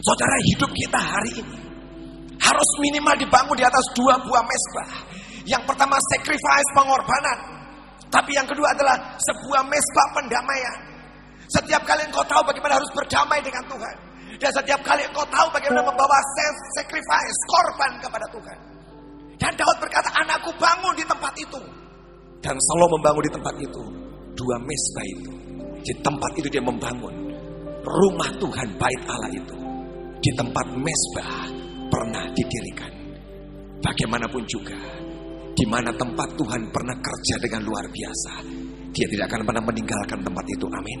Saudara hidup kita hari ini harus minimal dibangun di atas dua buah mesbah. Yang pertama sacrifice pengorbanan. Tapi yang kedua adalah sebuah mesbah pendamaian. Setiap kali engkau tahu bagaimana harus berdamai dengan Tuhan. Dan setiap kali engkau tahu bagaimana membawa sacrifice, korban kepada Tuhan. Dan Daud berkata, anakku bangun di tempat itu. Dan Salomo membangun di tempat itu. Dua mesbah itu. Di tempat itu dia membangun rumah Tuhan bait Allah itu. Di tempat mesbah pernah didirikan. Bagaimanapun juga, di mana tempat Tuhan pernah kerja dengan luar biasa, dia tidak akan pernah meninggalkan tempat itu. Amin.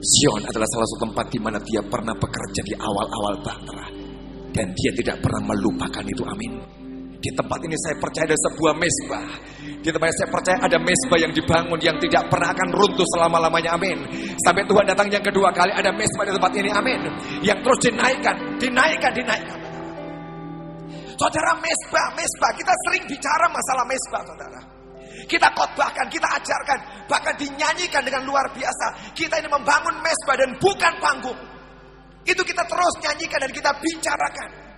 Zion adalah salah satu tempat di mana dia pernah bekerja di awal-awal Batra. Dan dia tidak pernah melupakan itu. Amin. Di tempat ini saya percaya ada sebuah mesbah. Di tempat ini saya percaya ada mesbah yang dibangun yang tidak pernah akan runtuh selama-lamanya. Amin. Sampai Tuhan datang yang kedua kali ada mesbah di tempat ini. Amin. Yang terus dinaikkan, dinaikkan, dinaikkan. Saudara mesbah, mesbah. Kita sering bicara masalah mesbah, saudara. Kita khotbahkan, kita ajarkan, bahkan dinyanyikan dengan luar biasa. Kita ini membangun mesbah dan bukan panggung. Itu kita terus nyanyikan dan kita bicarakan.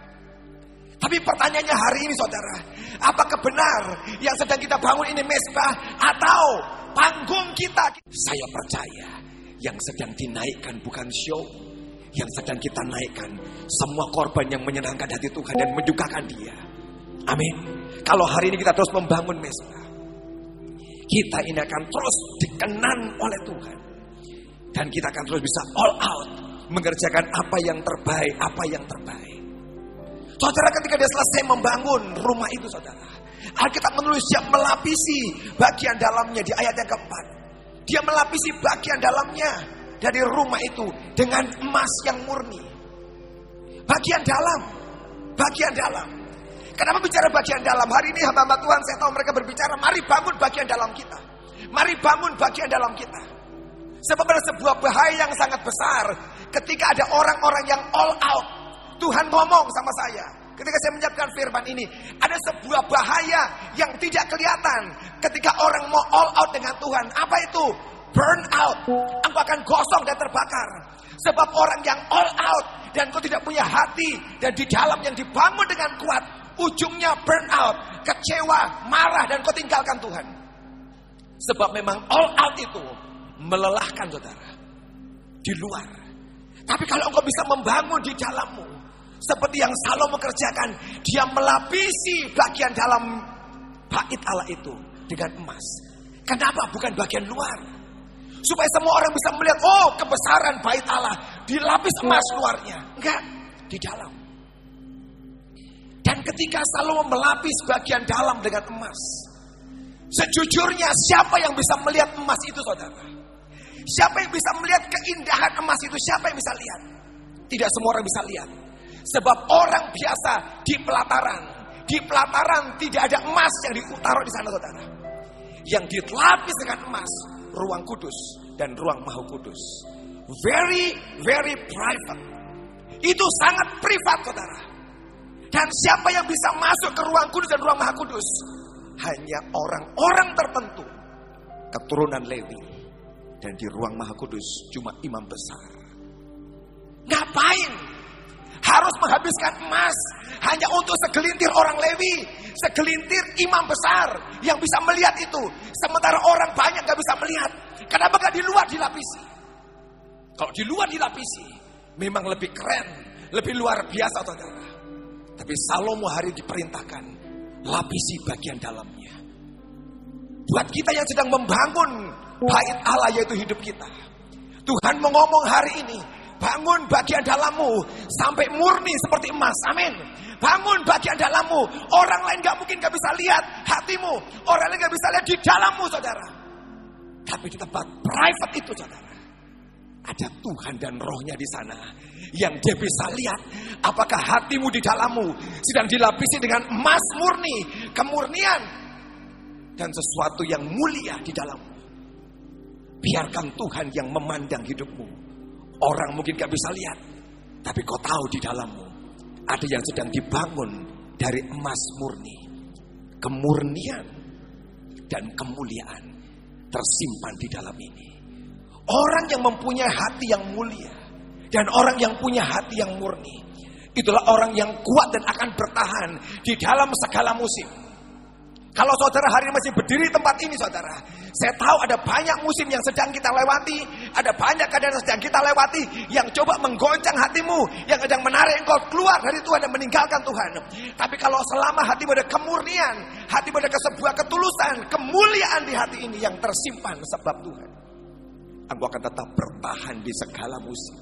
Tapi pertanyaannya hari ini saudara, apakah benar yang sedang kita bangun ini mesbah atau panggung kita? Saya percaya yang sedang dinaikkan bukan show, yang sedang kita naikkan semua korban yang menyenangkan hati Tuhan dan menyukakan dia. Amin. Kalau hari ini kita terus membangun mesbah, kita ini akan terus dikenan oleh Tuhan. Dan kita akan terus bisa all out mengerjakan apa yang terbaik, apa yang terbaik. Saudara ketika dia selesai membangun rumah itu saudara. Alkitab menulis dia melapisi bagian dalamnya di ayat yang keempat. Dia melapisi bagian dalamnya dari rumah itu dengan emas yang murni. Bagian dalam, bagian dalam. Kenapa bicara bagian dalam? Hari ini hamba-hamba Tuhan saya tahu mereka berbicara, mari bangun bagian dalam kita. Mari bangun bagian dalam kita. Sebab ada sebuah bahaya yang sangat besar ketika ada orang-orang yang all out. Tuhan ngomong sama saya. Ketika saya menyiapkan firman ini, ada sebuah bahaya yang tidak kelihatan ketika orang mau all out dengan Tuhan. Apa itu? Burn out. Engkau akan gosong dan terbakar. Sebab orang yang all out dan kau tidak punya hati dan di dalam yang dibangun dengan kuat, ujungnya burn out, kecewa, marah dan kau tinggalkan Tuhan. Sebab memang all out itu melelahkan saudara di luar. Tapi kalau engkau bisa membangun di dalammu, seperti yang Salomo kerjakan, dia melapisi bagian dalam bait Allah itu dengan emas. Kenapa bukan bagian luar? Supaya semua orang bisa melihat, oh kebesaran bait Allah dilapis emas luarnya. Enggak, di dalam. Dan ketika Salomo melapis bagian dalam dengan emas, sejujurnya siapa yang bisa melihat emas itu saudara? Siapa yang bisa melihat keindahan emas itu? Siapa yang bisa lihat? Tidak semua orang bisa lihat. Sebab orang biasa di pelataran, di pelataran tidak ada emas yang ditaruh di sana saudara. Yang dilapis dengan emas, ruang kudus dan ruang maha kudus. Very, very private. Itu sangat privat saudara. Dan siapa yang bisa masuk ke ruang kudus dan ruang maha kudus? Hanya orang-orang tertentu. Keturunan Lewi. Dan di ruang maha kudus cuma imam besar. Menghabiskan emas hanya untuk segelintir orang Lewi, segelintir imam besar yang bisa melihat itu. Sementara orang banyak gak bisa melihat. Kenapa gak di luar dilapisi? Kalau di luar dilapisi, memang lebih keren, lebih luar biasa saudara. Tapi Salomo hari diperintahkan, lapisi bagian dalamnya. Buat kita yang sedang membangun bait Allah yaitu hidup kita. Tuhan mengomong hari ini, bangun bagian dalammu sampai murni seperti emas. Amin. Bangun bagian dalammu. Orang lain gak mungkin gak bisa lihat hatimu. Orang lain gak bisa lihat di dalammu saudara. Tapi di tempat private itu saudara. Ada Tuhan dan rohnya di sana. Yang dia bisa lihat apakah hatimu di dalammu sedang dilapisi dengan emas murni. Kemurnian. Dan sesuatu yang mulia di dalammu. Biarkan Tuhan yang memandang hidupmu. Orang mungkin gak bisa lihat. Tapi kau tahu di dalammu. Ada yang sedang dibangun dari emas murni. Kemurnian dan kemuliaan tersimpan di dalam ini. Orang yang mempunyai hati yang mulia. Dan orang yang punya hati yang murni. Itulah orang yang kuat dan akan bertahan di dalam segala musim. Kalau saudara hari ini masih berdiri tempat ini saudara. Saya tahu ada banyak musim yang sedang kita lewati. Ada banyak keadaan yang sedang kita lewati. Yang coba menggoncang hatimu. Yang sedang menarik engkau keluar dari Tuhan dan meninggalkan Tuhan. Tapi kalau selama hatimu ada kemurnian. Hatimu ada sebuah ketulusan. Kemuliaan di hati ini yang tersimpan sebab Tuhan. Engkau akan tetap bertahan di segala musim.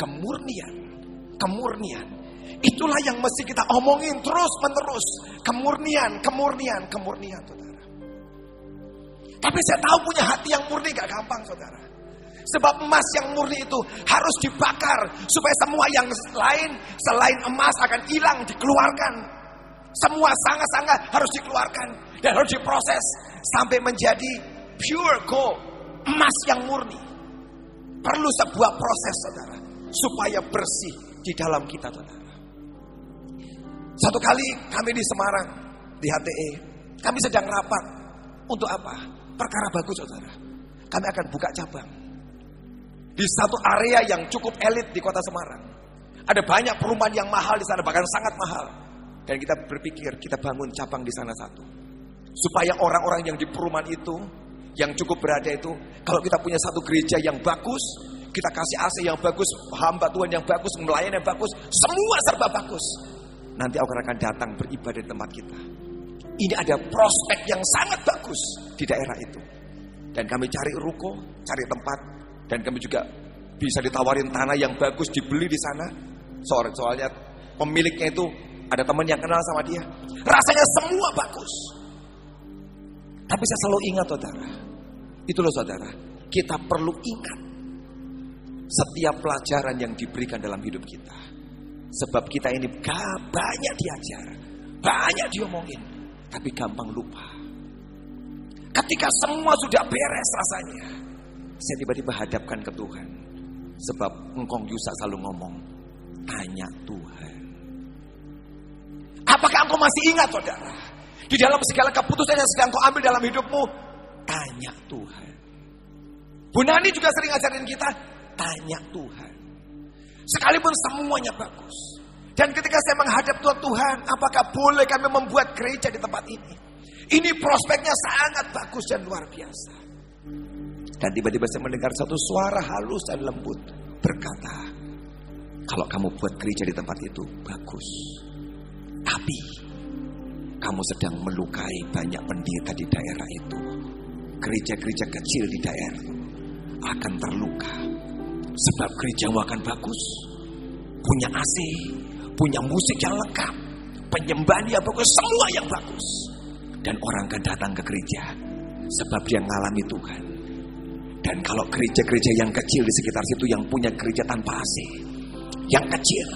Kemurnian. Kemurnian Itulah yang mesti kita omongin terus menerus. Kemurnian, kemurnian, kemurnian saudara. Tapi saya tahu punya hati yang murni gak gampang saudara. Sebab emas yang murni itu harus dibakar. Supaya semua yang lain selain emas akan hilang, dikeluarkan. Semua sangat-sangat harus dikeluarkan. Dan harus diproses sampai menjadi pure gold. Emas yang murni. Perlu sebuah proses saudara. Supaya bersih di dalam kita saudara. Satu kali kami di Semarang, di HTE, kami sedang rapat. Untuk apa? Perkara bagus saudara. Kami akan buka cabang. Di satu area yang cukup elit di kota Semarang. Ada banyak perumahan yang mahal di sana, bahkan sangat mahal. Dan kita berpikir, kita bangun cabang di sana satu. Supaya orang-orang yang di perumahan itu, yang cukup berada itu, kalau kita punya satu gereja yang bagus, kita kasih AC yang bagus, hamba Tuhan yang bagus, melayani yang bagus, semua serba bagus nanti orang akan datang beribadah di tempat kita. Ini ada prospek yang sangat bagus di daerah itu. Dan kami cari ruko, cari tempat, dan kami juga bisa ditawarin tanah yang bagus dibeli di sana. Soalnya, soalnya pemiliknya itu ada teman yang kenal sama dia. Rasanya semua bagus. Tapi saya selalu ingat saudara. Itu loh saudara. Kita perlu ingat setiap pelajaran yang diberikan dalam hidup kita. Sebab kita ini banyak diajar, banyak diomongin, tapi gampang lupa. Ketika semua sudah beres rasanya, saya tiba-tiba hadapkan ke Tuhan. Sebab engkong Yusa selalu ngomong, tanya Tuhan. Apakah engkau masih ingat saudara? Di dalam segala keputusan yang sedang kau ambil dalam hidupmu, tanya Tuhan. Bu Nani juga sering ngajarin kita, tanya Tuhan. Sekalipun semuanya bagus. Dan ketika saya menghadap Tuhan Tuhan, apakah boleh kami membuat gereja di tempat ini? Ini prospeknya sangat bagus dan luar biasa. Dan tiba-tiba saya mendengar satu suara halus dan lembut berkata, kalau kamu buat gereja di tempat itu bagus. Tapi kamu sedang melukai banyak pendeta di daerah itu. Gereja-gereja kecil di daerah itu akan terluka Sebab gerejamu akan bagus. Punya AC, punya musik yang lengkap, penyembahan yang bagus, semua yang bagus. Dan orang akan datang ke gereja sebab dia mengalami Tuhan. Dan kalau gereja-gereja yang kecil di sekitar situ yang punya gereja tanpa AC, yang kecil,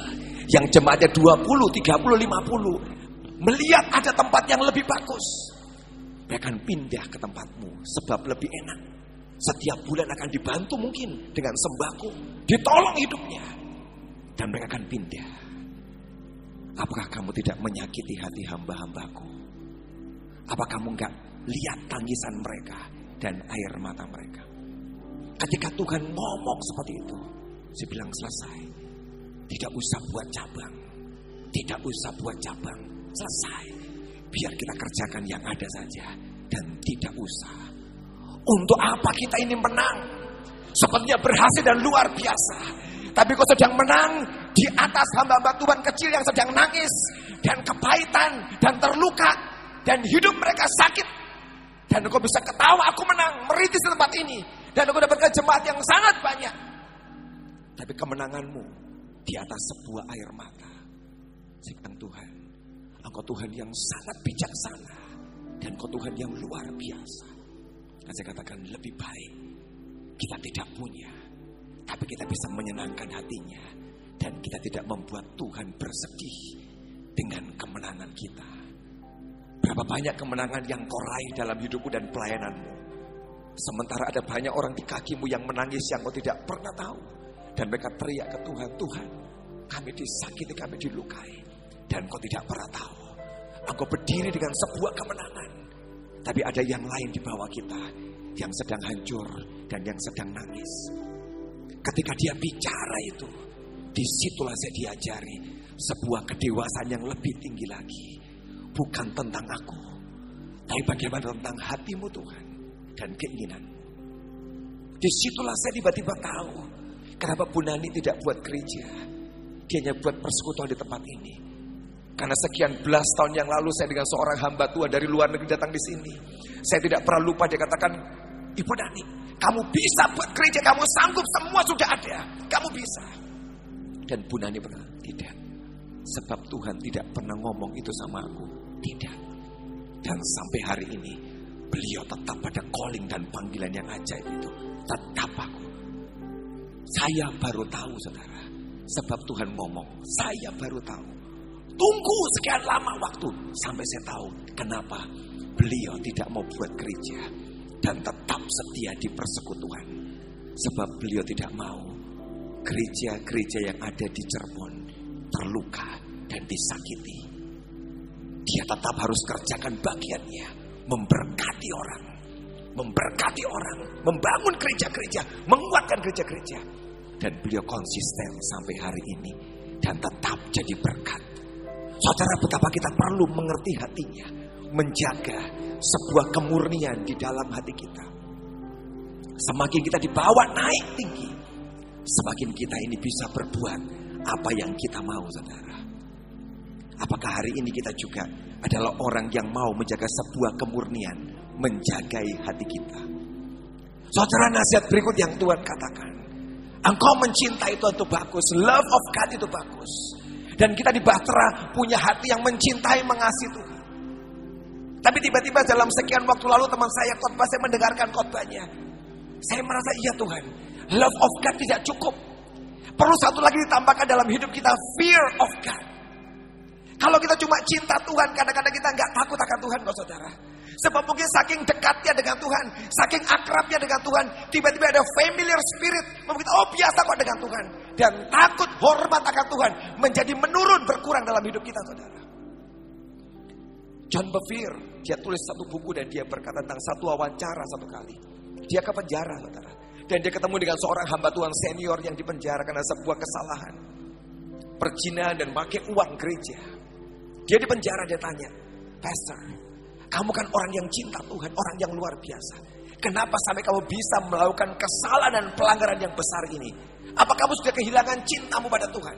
yang jemaatnya 20, 30, 50, melihat ada tempat yang lebih bagus, mereka akan pindah ke tempatmu sebab lebih enak. Setiap bulan akan dibantu mungkin dengan sembako. Ditolong hidupnya. Dan mereka akan pindah. Apakah kamu tidak menyakiti hati hamba-hambaku? Apa kamu enggak lihat tangisan mereka dan air mata mereka? Ketika Tuhan ngomong seperti itu, saya bilang selesai. Tidak usah buat cabang. Tidak usah buat cabang. Selesai. Biar kita kerjakan yang ada saja. Dan tidak usah untuk apa kita ini menang? Sepertinya berhasil dan luar biasa. Tapi kau sedang menang di atas hamba-hamba Tuhan kecil yang sedang nangis dan kepahitan dan terluka dan hidup mereka sakit. Dan kau bisa ketawa aku menang, meritis di tempat ini dan aku dapatkan jemaat yang sangat banyak. Tapi kemenanganmu di atas sebuah air mata. Saya Tuhan, Engkau Tuhan yang sangat bijaksana dan Engkau Tuhan yang luar biasa. Dan saya katakan lebih baik kita tidak punya. Tapi kita bisa menyenangkan hatinya. Dan kita tidak membuat Tuhan bersedih dengan kemenangan kita. Berapa banyak kemenangan yang kau raih dalam hidupmu dan pelayananmu. Sementara ada banyak orang di kakimu yang menangis yang kau tidak pernah tahu. Dan mereka teriak ke Tuhan, Tuhan kami disakiti, kami dilukai. Dan kau tidak pernah tahu. Engkau berdiri dengan sebuah kemenangan. Tapi ada yang lain di bawah kita yang sedang hancur dan yang sedang nangis. Ketika dia bicara itu, di situlah saya diajari sebuah kedewasaan yang lebih tinggi lagi. Bukan tentang aku, tapi bagaimana tentang hatimu Tuhan dan keinginan. Di situlah saya tiba-tiba tahu kenapa Bu Nani tidak buat gereja. Dia hanya buat persekutuan di tempat ini. Karena sekian belas tahun yang lalu saya dengan seorang hamba tua dari luar negeri datang di sini. Saya tidak pernah lupa dia katakan, Ibu Nani, kamu bisa buat gereja, kamu sanggup, semua sudah ada. Kamu bisa. Dan Bu Nani berkata, tidak. Sebab Tuhan tidak pernah ngomong itu sama aku. Tidak. Dan sampai hari ini, beliau tetap pada calling dan panggilan yang ajaib itu. Tetap aku. Saya baru tahu saudara. Sebab Tuhan ngomong, saya baru tahu. Tunggu sekian lama waktu sampai saya tahu kenapa beliau tidak mau buat gereja dan tetap setia di persekutuan. Sebab beliau tidak mau gereja-gereja yang ada di Cirebon terluka dan disakiti. Dia tetap harus kerjakan bagiannya, memberkati orang, memberkati orang, membangun gereja-gereja, menguatkan gereja-gereja. Dan beliau konsisten sampai hari ini dan tetap jadi berkat. Saudara betapa kita perlu mengerti hatinya, menjaga sebuah kemurnian di dalam hati kita. Semakin kita dibawa naik tinggi, semakin kita ini bisa berbuat apa yang kita mau, saudara. Apakah hari ini kita juga adalah orang yang mau menjaga sebuah kemurnian, menjagai hati kita? Saudara nasihat berikut yang Tuhan katakan. Engkau mencintai Tuhan itu bagus, love of God itu bagus. Dan kita di Bahtera punya hati yang mencintai, mengasihi Tuhan. Tapi tiba-tiba dalam sekian waktu lalu teman saya khotbah, saya mendengarkan khotbahnya. Saya merasa iya Tuhan, love of God tidak cukup. Perlu satu lagi ditambahkan dalam hidup kita, fear of God. Kalau kita cuma cinta Tuhan, kadang-kadang kita nggak takut akan Tuhan, kok saudara. Sebab mungkin saking dekatnya dengan Tuhan, saking akrabnya dengan Tuhan, tiba-tiba ada familiar spirit, mungkin oh biasa kok dengan Tuhan. Dan takut hormat akan Tuhan menjadi menurun berkurang dalam hidup kita, saudara. John Bevere, dia tulis satu buku dan dia berkata tentang satu wawancara satu kali. Dia ke penjara, saudara. Dan dia ketemu dengan seorang hamba Tuhan senior yang dipenjara karena sebuah kesalahan. Perjinahan dan pakai uang gereja. Dia di penjara, dia tanya, Pastor, kamu kan orang yang cinta Tuhan, orang yang luar biasa. Kenapa sampai kamu bisa melakukan kesalahan dan pelanggaran yang besar ini? Apa kamu sudah kehilangan cintamu pada Tuhan?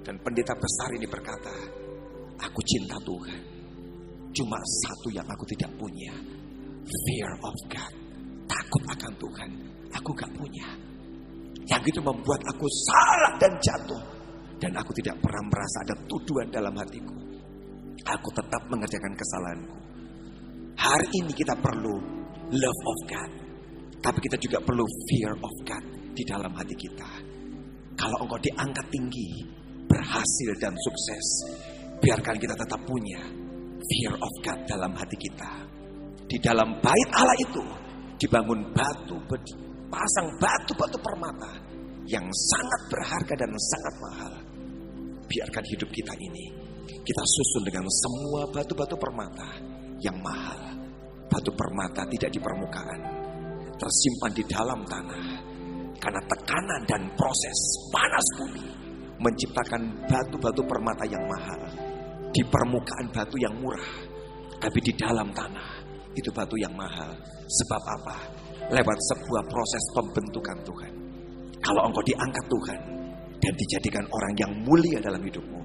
Dan pendeta besar ini berkata, aku cinta Tuhan. Cuma satu yang aku tidak punya. Fear of God. Takut akan Tuhan. Aku gak punya. Yang itu membuat aku salah dan jatuh. Dan aku tidak pernah merasa ada tuduhan dalam hatiku. Aku tetap mengerjakan kesalahanku. Hari ini kita perlu love of God. Tapi kita juga perlu fear of God di dalam hati kita. Kalau engkau diangkat tinggi, berhasil dan sukses, biarkan kita tetap punya fear of God dalam hati kita. Di dalam bait Allah itu dibangun batu, pasang batu-batu permata yang sangat berharga dan sangat mahal. Biarkan hidup kita ini kita susun dengan semua batu-batu permata yang mahal. Batu permata tidak di permukaan, tersimpan di dalam tanah. Karena tekanan dan proses panas bumi menciptakan batu-batu permata yang mahal di permukaan batu yang murah, tapi di dalam tanah itu batu yang mahal. Sebab apa? Lewat sebuah proses pembentukan Tuhan. Kalau engkau diangkat Tuhan dan dijadikan orang yang mulia dalam hidupmu,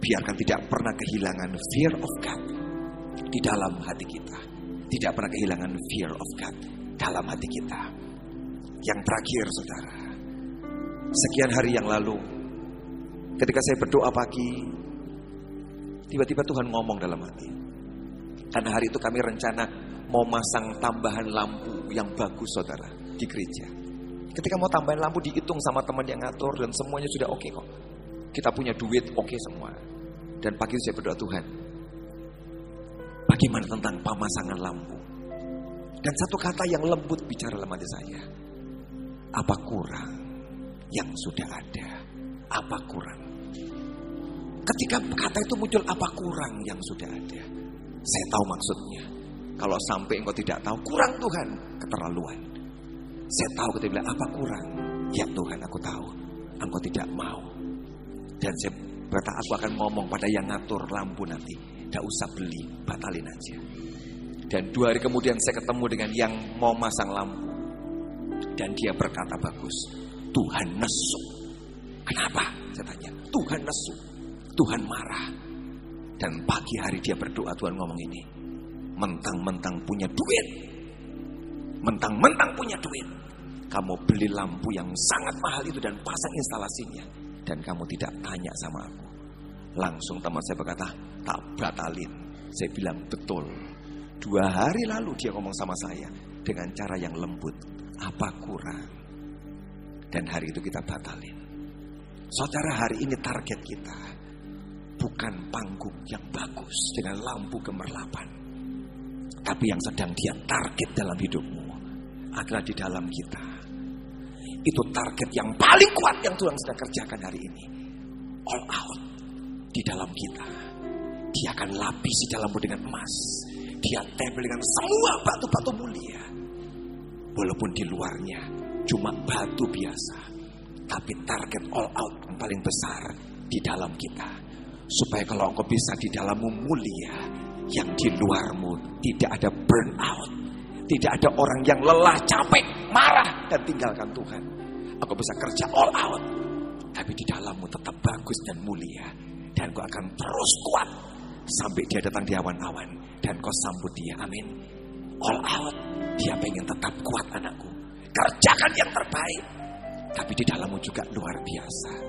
biarkan tidak pernah kehilangan fear of God di dalam hati kita. Tidak pernah kehilangan fear of God dalam hati kita. Yang terakhir, saudara, sekian hari yang lalu, ketika saya berdoa pagi, Tiba-tiba Tuhan ngomong dalam hati. Karena hari itu kami rencana mau masang tambahan lampu yang bagus saudara di gereja. Ketika mau tambahan lampu dihitung sama teman yang ngatur dan semuanya sudah oke okay kok. Kita punya duit oke okay semua. Dan pagi itu saya berdoa Tuhan. Bagaimana tentang pemasangan lampu? Dan satu kata yang lembut bicara dalam hati saya. Apa kurang yang sudah ada? Apa kurang? Ketika kata itu muncul apa kurang yang sudah ada. Saya tahu maksudnya. Kalau sampai engkau tidak tahu, kurang Tuhan, keterlaluan. Saya tahu ketika bilang apa kurang Ya Tuhan aku tahu, engkau tidak mau. Dan saya berkata aku akan ngomong pada yang ngatur lampu nanti. Tidak usah beli, batalin aja. Dan dua hari kemudian saya ketemu dengan yang mau masang lampu. Dan dia berkata bagus, Tuhan nesu. Kenapa? Saya tanya, Tuhan nesu. Tuhan marah. Dan pagi hari dia berdoa, Tuhan ngomong ini. Mentang-mentang punya duit. Mentang-mentang punya duit. Kamu beli lampu yang sangat mahal itu dan pasang instalasinya. Dan kamu tidak tanya sama aku. Langsung teman saya berkata, tak batalin. Saya bilang, betul. Dua hari lalu dia ngomong sama saya dengan cara yang lembut. Apa kurang? Dan hari itu kita batalin. Saudara hari ini target kita bukan panggung yang bagus dengan lampu gemerlapan. Tapi yang sedang dia target dalam hidupmu adalah di dalam kita. Itu target yang paling kuat yang Tuhan sedang kerjakan hari ini. All out di dalam kita. Dia akan lapisi dalammu dengan emas. Dia tempel dengan semua batu-batu mulia. Walaupun di luarnya cuma batu biasa. Tapi target all out yang paling besar di dalam kita. Supaya kalau engkau bisa di dalammu mulia. Yang di luarmu tidak ada burnout. Tidak ada orang yang lelah, capek, marah dan tinggalkan Tuhan. Engkau bisa kerja all out. Tapi di dalammu tetap bagus dan mulia. Dan kau akan terus kuat. Sampai dia datang di awan-awan. Dan kau sambut dia. Amin. All out. Dia pengen tetap kuat anakku. Kerjakan yang terbaik. Tapi di dalammu juga luar biasa.